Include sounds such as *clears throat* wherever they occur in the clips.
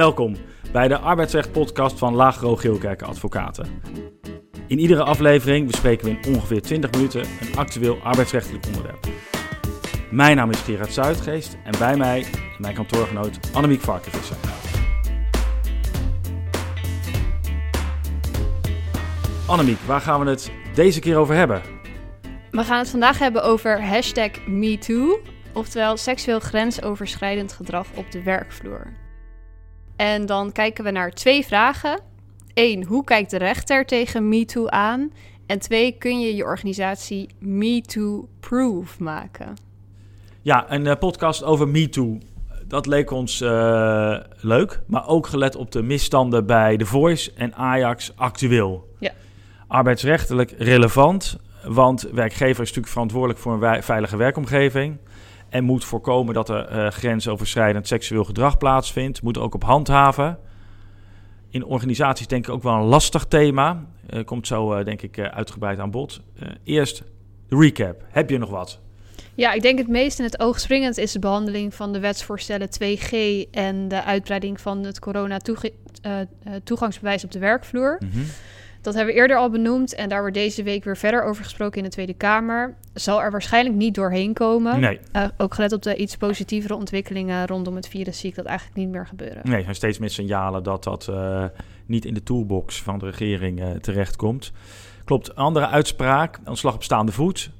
Welkom bij de arbeidsrecht podcast van Lagro Geelkerken Advocaten. In iedere aflevering bespreken we in ongeveer 20 minuten een actueel arbeidsrechtelijk onderwerp. Mijn naam is Gerard Zuidgeest en bij mij mijn kantoorgenoot Annemiek Varkenvisser. Annemiek, waar gaan we het deze keer over hebben? We gaan het vandaag hebben over hashtag MeToo, oftewel seksueel grensoverschrijdend gedrag op de werkvloer. En dan kijken we naar twee vragen. Eén, hoe kijkt de rechter tegen MeToo aan? En twee, kun je je organisatie MeToo-proof maken? Ja, een uh, podcast over MeToo. Dat leek ons uh, leuk, maar ook gelet op de misstanden bij The Voice en Ajax actueel. Ja. Arbeidsrechtelijk relevant, want werkgever is natuurlijk verantwoordelijk voor een veilige werkomgeving en moet voorkomen dat er uh, grensoverschrijdend seksueel gedrag plaatsvindt. Moet ook op handhaven. In organisaties denk ik ook wel een lastig thema. Uh, komt zo uh, denk ik uitgebreid aan bod. eerst de recap. Heb je nog wat? Ja, ik denk het meest in het oog springend is de behandeling van de wetsvoorstellen 2G en de uitbreiding van het corona-toegangsbewijs op de werkvloer. Mm -hmm. Dat hebben we eerder al benoemd en daar wordt deze week weer verder over gesproken in de Tweede Kamer. Zal er waarschijnlijk niet doorheen komen. Nee. Uh, ook gelet op de iets positievere ontwikkelingen rondom het virus zie ik dat eigenlijk niet meer gebeuren. Nee, er zijn steeds meer signalen dat dat uh, niet in de toolbox van de regering uh, terechtkomt. Klopt, andere uitspraak, ontslag op staande voet.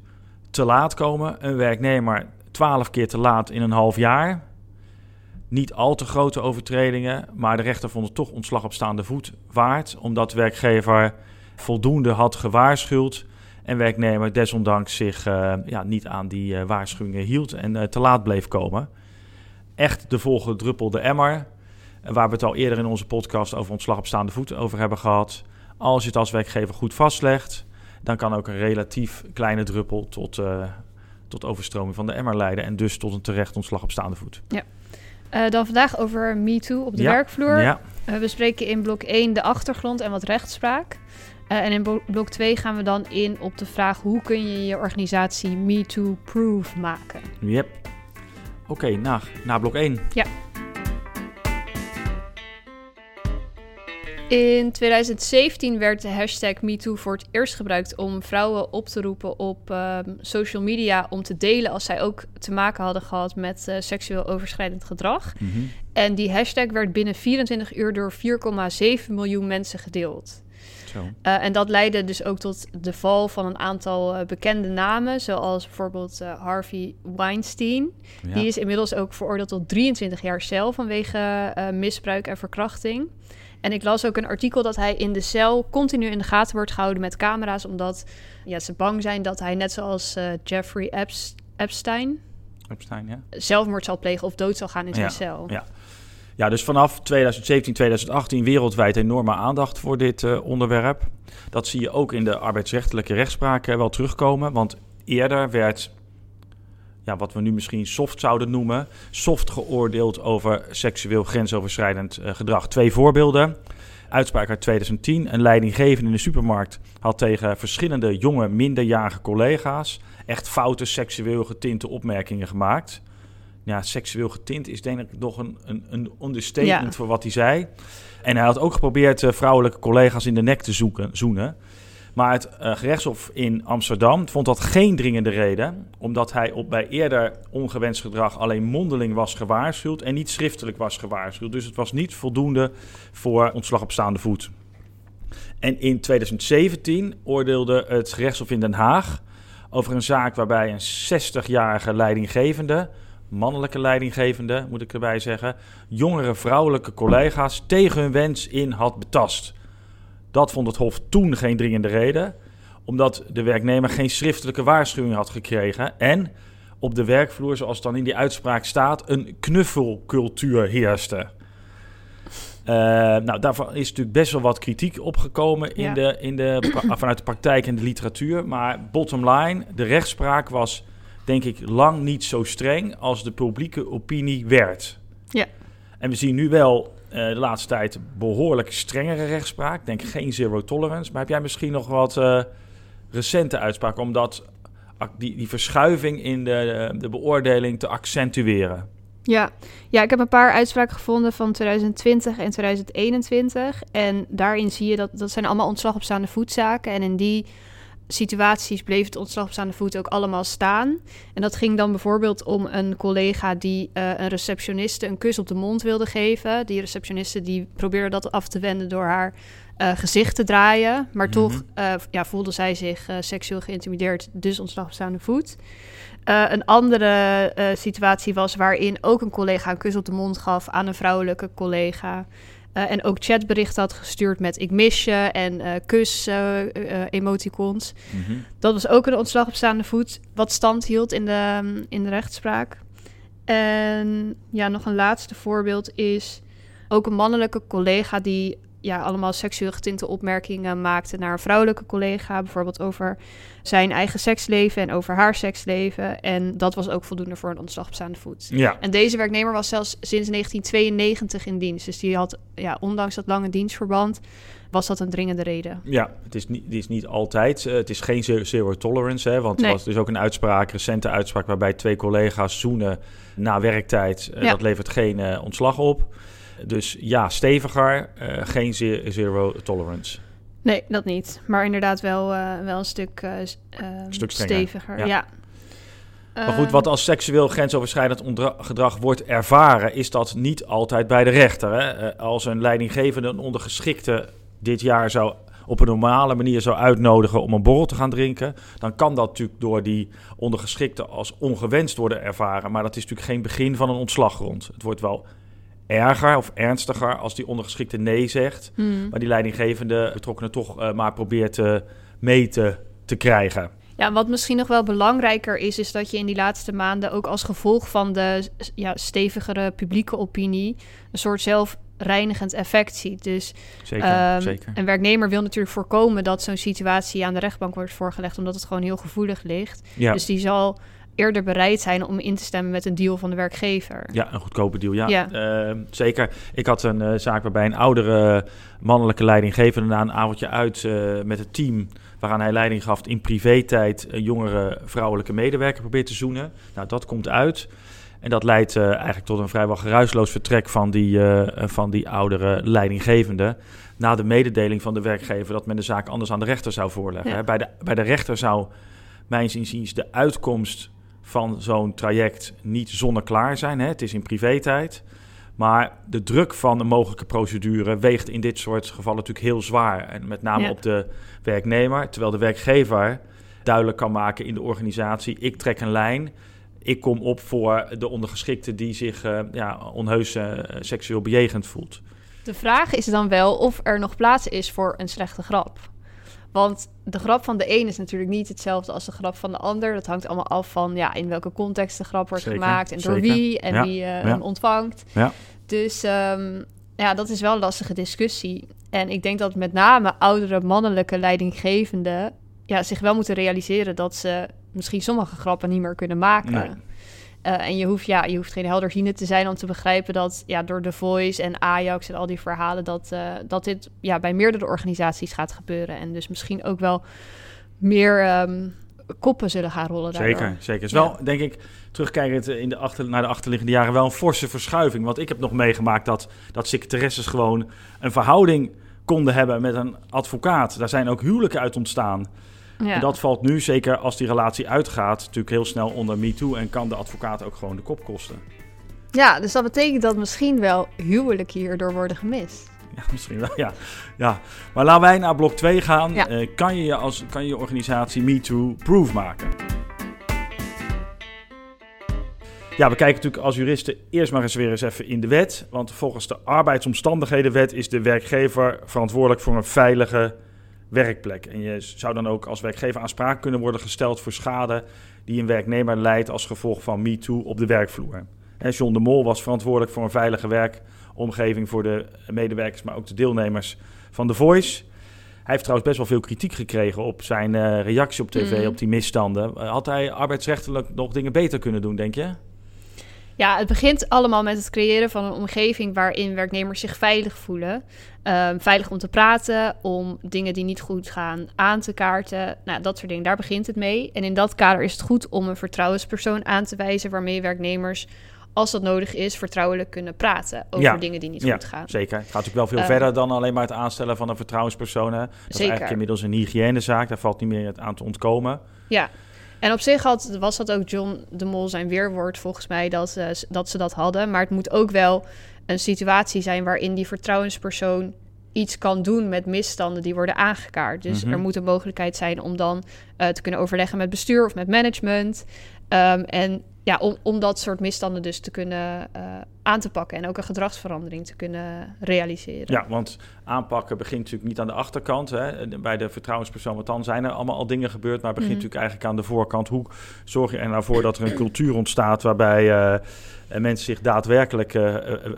Te laat komen, een werknemer twaalf keer te laat in een half jaar niet al te grote overtredingen, maar de rechter vond het toch ontslag op staande voet waard, omdat werkgever voldoende had gewaarschuwd en werknemer desondanks zich uh, ja, niet aan die uh, waarschuwingen hield en uh, te laat bleef komen. Echt de volgende druppel de emmer, waar we het al eerder in onze podcast over ontslag op staande voet over hebben gehad. Als je het als werkgever goed vastlegt, dan kan ook een relatief kleine druppel tot, tot overstroming van de emmer leiden en dus tot een terecht ontslag op staande voet. Ja. Uh, dan vandaag over MeToo op de ja, werkvloer. Ja. Uh, we spreken in blok 1 de achtergrond en wat rechtspraak. Uh, en in blok 2 gaan we dan in op de vraag hoe kun je je organisatie MeToo-proof maken. Yep. Oké, okay, na, na blok 1. Ja. In 2017 werd de hashtag MeToo voor het eerst gebruikt om vrouwen op te roepen op uh, social media om te delen als zij ook te maken hadden gehad met uh, seksueel overschrijdend gedrag. Mm -hmm. En die hashtag werd binnen 24 uur door 4,7 miljoen mensen gedeeld. Zo. Uh, en dat leidde dus ook tot de val van een aantal bekende namen, zoals bijvoorbeeld Harvey Weinstein. Ja. Die is inmiddels ook veroordeeld tot 23 jaar cel vanwege misbruik en verkrachting. En ik las ook een artikel dat hij in de cel continu in de gaten wordt gehouden met camera's, omdat ja, ze bang zijn dat hij net zoals uh, Jeffrey Epst Epstein, Epstein ja. zelfmoord zal plegen of dood zal gaan in zijn ja, cel. Ja. ja, dus vanaf 2017, 2018 wereldwijd enorme aandacht voor dit uh, onderwerp. Dat zie je ook in de arbeidsrechtelijke rechtspraak uh, wel terugkomen, want eerder werd ja, wat we nu misschien soft zouden noemen, soft geoordeeld over seksueel grensoverschrijdend uh, gedrag. Twee voorbeelden. Uitspraak uit 2010. Een leidinggevende in de supermarkt had tegen verschillende jonge, minderjarige collega's echt foute seksueel getinte opmerkingen gemaakt. Ja, seksueel getint is denk ik nog een, een, een understatement Ja. voor wat hij zei. En hij had ook geprobeerd uh, vrouwelijke collega's in de nek te zoeken, zoenen. Maar het uh, gerechtshof in Amsterdam vond dat geen dringende reden, omdat hij op bij eerder ongewenst gedrag alleen mondeling was gewaarschuwd en niet schriftelijk was gewaarschuwd. Dus het was niet voldoende voor ontslag op staande voet. En in 2017 oordeelde het gerechtshof in Den Haag over een zaak waarbij een 60-jarige leidinggevende, mannelijke leidinggevende moet ik erbij zeggen, jongere vrouwelijke collega's tegen hun wens in had betast. Dat vond het Hof toen geen dringende reden, omdat de werknemer geen schriftelijke waarschuwing had gekregen en op de werkvloer, zoals dan in die uitspraak staat, een knuffelcultuur heerste. Uh, nou, daarvan is natuurlijk best wel wat kritiek opgekomen in Ja. de, in de, vanuit de praktijk en de literatuur. Maar bottom line, de rechtspraak was denk ik lang niet zo streng als de publieke opinie werd. Ja. En we zien nu wel de laatste tijd behoorlijk strengere rechtspraak. Ik denk geen zero tolerance. Maar heb jij misschien nog wat uh, recente uitspraken om dat, die, die verschuiving in de, de beoordeling te accentueren? Ja. ja, ik heb een paar uitspraken gevonden van 2020 en 2021. En daarin zie je dat dat zijn allemaal ontslag op staande voetzaken. En in die situaties bleef het ontslag op staande voet ook allemaal staan. En dat ging dan bijvoorbeeld om een collega die uh, een receptioniste een kus op de mond wilde geven. Die receptioniste die probeerde dat af te wenden door haar uh, gezicht te draaien. Maar mhm. toch uh, ja, voelde zij zich seksueel geïntimideerd, dus ontslag op staande voet. een andere situatie was waarin ook een collega een kus op de mond gaf aan een vrouwelijke collega. Uh, en ook chatberichten had gestuurd met ik mis je en uh, kus uh, emoticons. Mm -hmm. Dat was ook een ontslag op staande voet, wat stand hield in de, in de rechtspraak. En ja, nog een laatste voorbeeld is ook een mannelijke collega die ja, allemaal seksueel getinte opmerkingen maakte naar een vrouwelijke collega. Bijvoorbeeld over zijn eigen seksleven en over haar seksleven. En dat was ook voldoende voor een ontslag op staande voet. Ja. En deze werknemer was zelfs sinds 1992 in dienst. Dus die had, ja, ondanks dat lange dienstverband, was dat een dringende reden. Ja, het is niet, het is niet altijd. Uh, het is geen zero tolerance, hè, want nee. er was dus ook een uitspraak, recente uitspraak, waarbij twee collega's zoenen na werktijd. Uh, ja. Dat levert geen uh, ontslag op. Dus ja, steviger, uh, geen zero tolerance. Nee, dat niet. Maar inderdaad wel, uh, wel een stuk, uh, stuk steviger. Ja. ja. Maar goed, wat als seksueel grensoverschrijdend gedrag wordt ervaren, is dat niet altijd bij de rechter. Hè? Als een leidinggevende een ondergeschikte dit jaar zou op een normale manier zou uitnodigen om een borrel te gaan drinken, dan kan dat natuurlijk door die ondergeschikte als ongewenst worden ervaren. Maar dat is natuurlijk geen begin van een ontslaggrond. Het wordt wel erger of ernstiger als die ondergeschikte nee zegt. Hmm. Maar die leidinggevende betrokkenen toch uh, maar probeert uh, mee te, te krijgen. Ja, wat misschien nog wel belangrijker is, is dat je in die laatste maanden ook als gevolg van de ja, stevigere publieke opinie een soort zelfreinigend effect ziet. Dus zeker, um, zeker. een werknemer wil natuurlijk voorkomen dat zo'n situatie aan de rechtbank wordt voorgelegd, omdat het gewoon heel gevoelig ligt. Ja. Dus die zal eerder bereid zijn om in te stemmen met een deal van de werkgever. Ja, een goedkope deal. Ja, ja. Uh, zeker. Ik had een uh, zaak waarbij een oudere mannelijke leidinggevende na een avondje uit uh, met het team waaraan hij leiding gaf in privé-tijd een jongere vrouwelijke medewerker probeert te zoenen. Nou, dat komt uit. En dat leidt eigenlijk tot een vrijwel geruisloos vertrek van die, van die oudere leidinggevende. Na de mededeling van de werkgever dat men de zaak anders aan de rechter zou voorleggen. Ja. Bij, de, bij de rechter zou, mijns inziens, de uitkomst van zo'n traject niet zonneklaar zijn. Hè? Het is in privé-tijd. Maar de druk van een mogelijke procedure weegt in dit soort gevallen natuurlijk heel zwaar. En met name ja. op de werknemer. Terwijl de werkgever duidelijk kan maken in de organisatie: ik trek een lijn. Ik kom op voor de ondergeschikte die zich uh, ja, onheus uh, seksueel bejegend voelt. De vraag is dan wel of er nog plaats is voor een slechte grap. Want de grap van de een is natuurlijk niet hetzelfde als de grap van de ander. Dat hangt allemaal af van ja, in welke context de grap wordt zeker, gemaakt en door wie en ja, wie uh, ja. hem ontvangt. Ja. Dus um, ja, dat is wel een lastige discussie. En ik denk dat met name oudere mannelijke leidinggevenden ja, zich wel moeten realiseren dat ze misschien sommige grappen niet meer kunnen maken. Nee. Uh, en je hoeft, ja, je hoeft geen helderziende te zijn om te begrijpen dat ja, door The Voice en Ajax en al die verhalen, dat, uh, dat dit ja, bij meerdere organisaties gaat gebeuren. En dus misschien ook wel meer um, koppen zullen gaan rollen. Daardoor. Zeker, zeker. Het is wel, denk ik, terugkijkend in de achter, naar de achterliggende jaren, wel een forse verschuiving. Want ik heb nog meegemaakt dat, dat secretaresses gewoon een verhouding konden hebben met een advocaat. Daar zijn ook huwelijken uit ontstaan. Ja. En dat valt nu, zeker als die relatie uitgaat, natuurlijk heel snel onder MeToo en kan de advocaat ook gewoon de kop kosten. Ja, dus dat betekent dat misschien wel huwelijken hierdoor worden gemist. Ja, *laughs* misschien wel, ja. ja. Maar laten wij naar blok 2 gaan. Ja. Uh, kan, je als, kan je organisatie MeToo-proof maken? Ja, we kijken natuurlijk als juristen eerst maar eens weer eens even in de wet. Want volgens de arbeidsomstandighedenwet is de werkgever verantwoordelijk voor een veilige werkplek. En je zou dan ook als werkgever aanspraak kunnen worden gesteld voor schade die een werknemer leidt als gevolg van MeToo op de werkvloer. En John de Mol was verantwoordelijk voor een veilige werkomgeving voor de medewerkers, maar ook de deelnemers van The Voice. Hij heeft trouwens best wel veel kritiek gekregen op zijn uh, reactie op tv, mm. op die misstanden. Had hij arbeidsrechtelijk nog dingen beter kunnen doen, denk je? Ja, het begint allemaal met het creëren van een omgeving waarin werknemers zich veilig voelen. Um, veilig om te praten, om dingen die niet goed gaan aan te kaarten. Nou, dat soort dingen, daar begint het mee. En in dat kader is het goed om een vertrouwenspersoon aan te wijzen waarmee werknemers als dat nodig is, vertrouwelijk kunnen praten over Ja. dingen die niet Ja, goed gaan. Zeker. Het gaat natuurlijk wel veel Eh, verder dan alleen maar het aanstellen van een vertrouwenspersoon. Dat is eigenlijk inmiddels een hygiënezaak. Daar valt niet meer aan te ontkomen. Ja. En op zich had, was dat ook John de Mol zijn weerwoord volgens mij dat, eh, dat ze dat hadden. Maar het moet ook wel een situatie zijn waarin die vertrouwenspersoon iets kan doen met misstanden die worden aangekaart. Dus Mhm. er moet een mogelijkheid zijn om dan eh, te kunnen overleggen met bestuur of met management. Ehm, en ja, om, om dat soort misstanden dus te kunnen eh, aan te pakken en ook een gedragsverandering te kunnen realiseren. Ja, want aanpakken begint natuurlijk niet aan de achterkant. Hè. Bij de vertrouwenspersoon, want dan zijn er allemaal al dingen gebeurd. Maar begint Mhm. natuurlijk eigenlijk aan de voorkant. Hoe zorg je er nou voor dat er een cultuur ontstaat waarbij eh, eh, mensen zich daadwerkelijk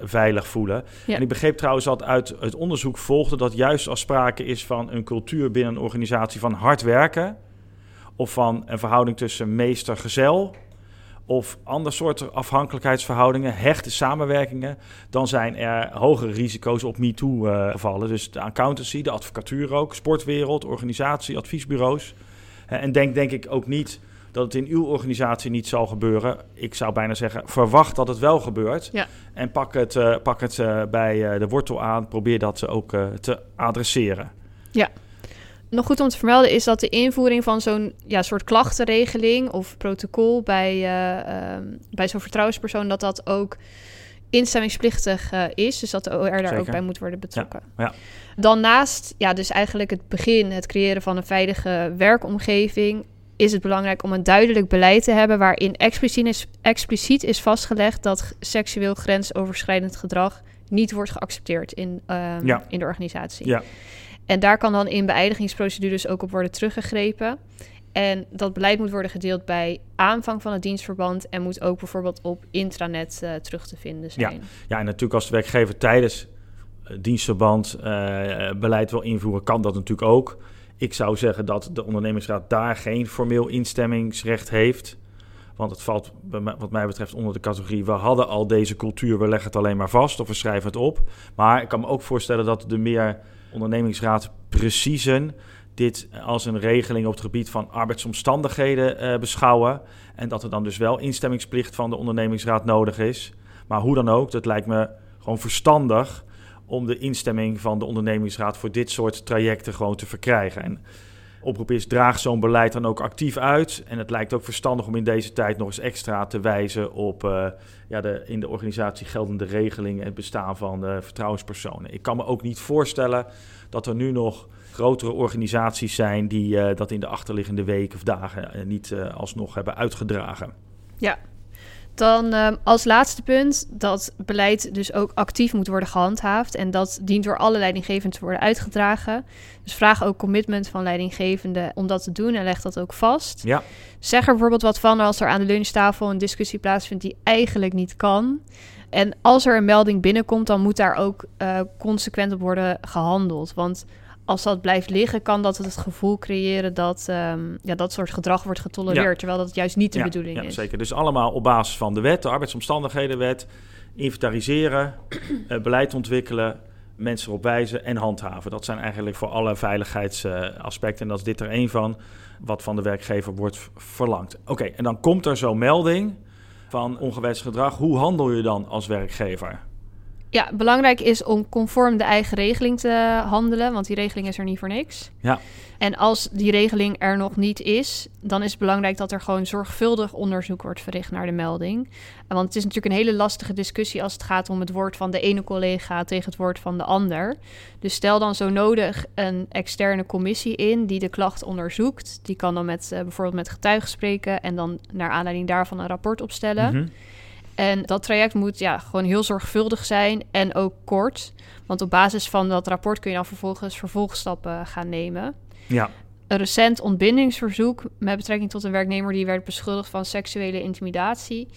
veilig voelen? Ja. En ik begreep trouwens dat uit het onderzoek volgde dat juist als sprake is van een cultuur binnen een organisatie van hard werken. Of van een verhouding tussen meester-gezel. Of ander soort afhankelijkheidsverhoudingen, hechte samenwerkingen dan zijn er hogere risico's op MeToo-gevallen. dus de accountancy, de advocatuur ook, sportwereld, organisatie, adviesbureaus. En denk, denk ik ook niet dat het in uw organisatie niet zal gebeuren. Ik zou bijna zeggen, verwacht dat het wel gebeurt. Ja. En pak het, eh, pak het eh, bij eh, de wortel aan. Probeer dat ook eh, te adresseren. Nog goed om te vermelden is dat de invoering van zo'n ja, soort klachtenregeling of protocol bij, eh, ehm, bij zo'n vertrouwenspersoon, dat dat ook instemmingsplichtig eh, is. Dus dat de OR daar Zeker. ook bij moet worden betrokken. ja. Dan naast, ja, dus eigenlijk het begin, het creëren van een veilige werkomgeving, is het belangrijk om een duidelijk beleid te hebben waarin expliciet is, expliciet is vastgelegd dat seksueel grensoverschrijdend gedrag niet wordt geaccepteerd in, ehm, Ja. in de organisatie. Ja. En daar kan dan in beëindigingsprocedures ook op worden teruggegrepen. En dat beleid moet worden gedeeld bij aanvang van het dienstverband en moet ook bijvoorbeeld op intranet eh, terug te vinden zijn. Ja, en natuurlijk als de werkgever tijdens het dienstverband eh, beleid wil invoeren, kan dat natuurlijk ook. Ik zou zeggen dat de ondernemingsraad daar geen formeel instemmingsrecht heeft. Want het valt wat mij betreft onder de categorie... we hadden al deze cultuur, we leggen het alleen maar vast of we schrijven het op. Maar ik kan me ook voorstellen dat de meer ondernemingsraad preciezen... dit als een regeling op het gebied van arbeidsomstandigheden eh, beschouwen. En dat er dan dus wel instemmingsplicht van de ondernemingsraad nodig is. Maar hoe dan ook, dat lijkt me gewoon verstandig om de instemming van de ondernemingsraad voor dit soort trajecten gewoon te verkrijgen. En oproep is, draag zo'n beleid dan ook actief uit. En het lijkt ook verstandig om in deze tijd nog eens extra te wijzen op eh, ja, de in de organisatie geldende regelingen, het bestaan van eh, vertrouwenspersonen. Ik kan me ook niet voorstellen dat er nu nog grotere organisaties zijn die eh, dat in de achterliggende weken of dagen niet alsnog hebben uitgedragen. Dan ehm, als laatste punt dat beleid dus ook actief moet worden gehandhaafd. En dat dient door alle leidinggevenden te worden uitgedragen. Dus vraag ook commitment van leidinggevenden om dat te doen en leg dat ook vast. Ja. Zeg er bijvoorbeeld wat van als er aan de lunchtafel een discussie plaatsvindt die eigenlijk niet kan. En als er een melding binnenkomt, dan moet daar ook eh, consequent op worden gehandeld. Want als dat blijft liggen, kan dat het gevoel creëren dat ehm, ja, dat soort gedrag wordt getolereerd. Ja. Terwijl dat juist niet de ja, bedoeling ja, is. Zeker. Dus allemaal op basis van de wet, de arbeidsomstandighedenwet, inventariseren, *clears throat* eh, beleid ontwikkelen, mensen erop wijzen en handhaven. Dat zijn eigenlijk voor alle veiligheidsaspecten, en dat is dit er één van, wat van de werkgever wordt verlangd. Oké, en dan komt er zo'n melding van ongewenst gedrag. Hoe handel je dan als werkgever? Ja, belangrijk is om conform de eigen regeling te handelen, want die regeling is er niet voor niks. Ja. En als die regeling er nog niet is, dan is het belangrijk dat er gewoon zorgvuldig onderzoek wordt verricht naar de melding. Want het is natuurlijk een hele lastige discussie als het gaat om het woord van de ene collega tegen het woord van de ander. Dus stel dan zo nodig een externe commissie in die de klacht onderzoekt. Die kan dan met, eh, bijvoorbeeld met getuigen spreken en dan naar aanleiding daarvan een rapport opstellen. Mhm. En dat traject moet ja, gewoon heel zorgvuldig zijn en ook kort. Want op basis van dat rapport kun je dan vervolgens vervolgstappen gaan nemen. Ja, Een recent ontbindingsverzoek met betrekking tot een werknemer die werd beschuldigd van seksuele intimidatie.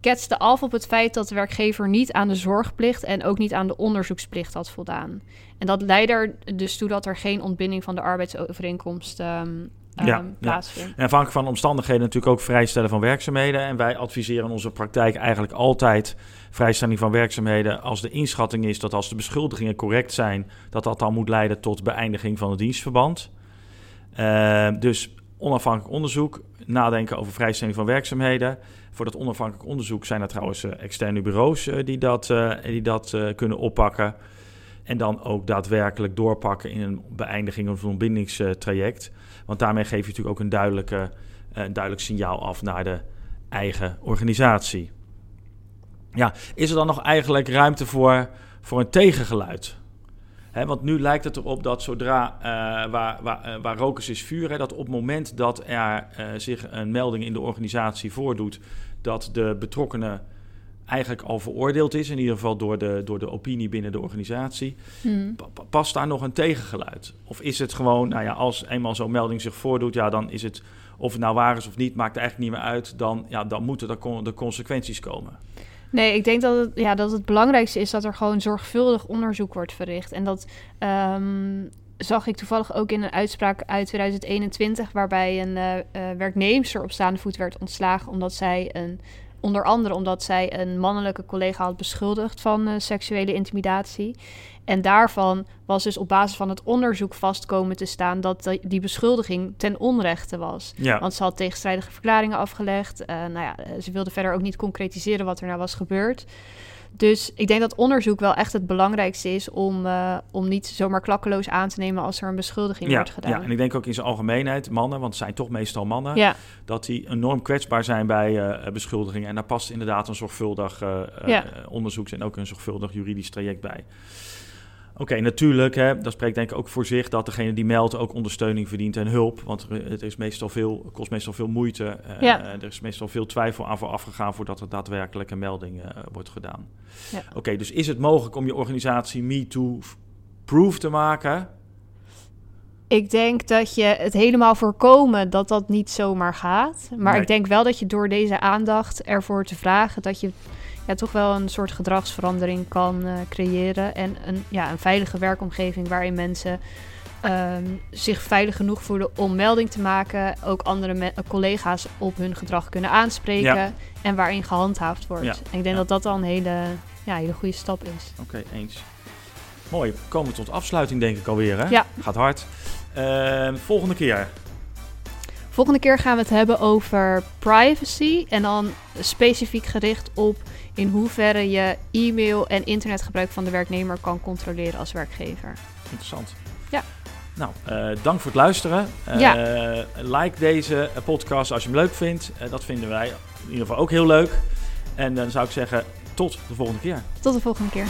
ketste af op het feit dat de werkgever niet aan de zorgplicht en ook niet aan de onderzoeksplicht had voldaan. En dat leidde er dus toe dat er geen ontbinding van de arbeidsovereenkomst ehm, Ja, plaatsvindt. En afhankelijk van de omstandigheden natuurlijk ook vrijstellen van werkzaamheden. En wij adviseren in onze praktijk eigenlijk altijd vrijstelling van werkzaamheden als de inschatting is dat als de beschuldigingen correct zijn, dat dat dan moet leiden tot beëindiging van het dienstverband. Eh, dus onafhankelijk onderzoek, nadenken over vrijstelling van werkzaamheden. Voor dat onafhankelijk onderzoek zijn er trouwens eh, externe bureaus eh, die dat, eh, die dat kunnen oppakken. En dan ook daadwerkelijk doorpakken in een beëindiging of een ontbindingstraject. Want daarmee geef je natuurlijk ook een, duidelijke, een duidelijk signaal af naar de eigen organisatie. Ja, is er dan nog eigenlijk ruimte voor, voor een tegengeluid? Want nu lijkt het erop dat zodra eh, waar, waar, eh, waar rokers is vuur, dat op het moment dat er eh, zich een melding in de organisatie voordoet, dat de betrokkenen eigenlijk al veroordeeld is, in ieder geval door de, door de opinie binnen de organisatie. Hmm. Pa- pa- Past daar nog een tegengeluid? Of is het gewoon, nou ja, als eenmaal zo'n melding zich voordoet, ja, dan is het, of het nou waar is of niet, maakt eigenlijk niet meer uit. Dan, ja, dan moeten er con- de consequenties komen. Nee, ik denk dat het, ja, dat het belangrijkste is dat er gewoon zorgvuldig onderzoek wordt verricht. En dat ehm, zag ik toevallig ook in een uitspraak uit 2021, waarbij een eh eh, werknemster op staande voet werd ontslagen omdat zij een, onder andere omdat zij een mannelijke collega had beschuldigd van eh, seksuele intimidatie. En daarvan was dus op basis van het onderzoek vast komen te staan dat die- beschuldiging ten onrechte was. Ja, Want ze had tegenstrijdige verklaringen afgelegd. Eh, nou ja, eh, ze wilde verder ook niet concretiseren wat er nou was gebeurd. Dus ik denk dat onderzoek wel echt het belangrijkste is om, eh, om niet zomaar klakkeloos aan te nemen als er een beschuldiging ja, wordt gedaan. ja, en ik denk ook in zijn algemeenheid, mannen, want het zijn toch meestal mannen, ja, dat die enorm kwetsbaar zijn bij eh, beschuldigingen. En daar past inderdaad een zorgvuldig eh, eh, Ja. onderzoeks- en ook een zorgvuldig juridisch traject bij. Oké, natuurlijk, hè, dat spreekt denk ik ook voor zich dat degene die meldt ook ondersteuning verdient en hulp. Want het is meestal veel, kost meestal veel moeite. eh, Ja. Er is meestal veel twijfel aan vooraf gegaan voordat er daadwerkelijk een melding eh, wordt gedaan. Ja. Oké, dus is het mogelijk om je organisatie MeToo-proof te maken? ik denk dat je het helemaal voorkomen dat dat niet zomaar gaat. Maar Nee. ik denk wel dat je door deze aandacht ervoor te vragen, dat je ja, toch wel een soort gedragsverandering kan eh, creëren. En een, ja, een veilige werkomgeving waarin mensen ehm, zich veilig genoeg voelen om melding te maken. Ook andere me- collega's op hun gedrag kunnen aanspreken. Ja. En waarin gehandhaafd wordt. Ja. En ik denk dat dat dan een hele, ja, hele goede stap is. Oké, eens. Mooi, we komen tot afsluiting denk ik alweer hè? Ja. Gaat hard. Eh, volgende keer. Volgende keer gaan we het hebben over privacy. En dan specifiek gericht op in hoeverre je e-mail en internetgebruik van de werknemer kan controleren als werkgever. Interessant. Ja. Nou, eh, dank voor het luisteren. Eh, Ja. Like deze podcast als je hem leuk vindt. Eh, dat vinden wij in ieder geval ook heel leuk. En dan zou ik zeggen, tot de volgende keer. Tot de volgende keer.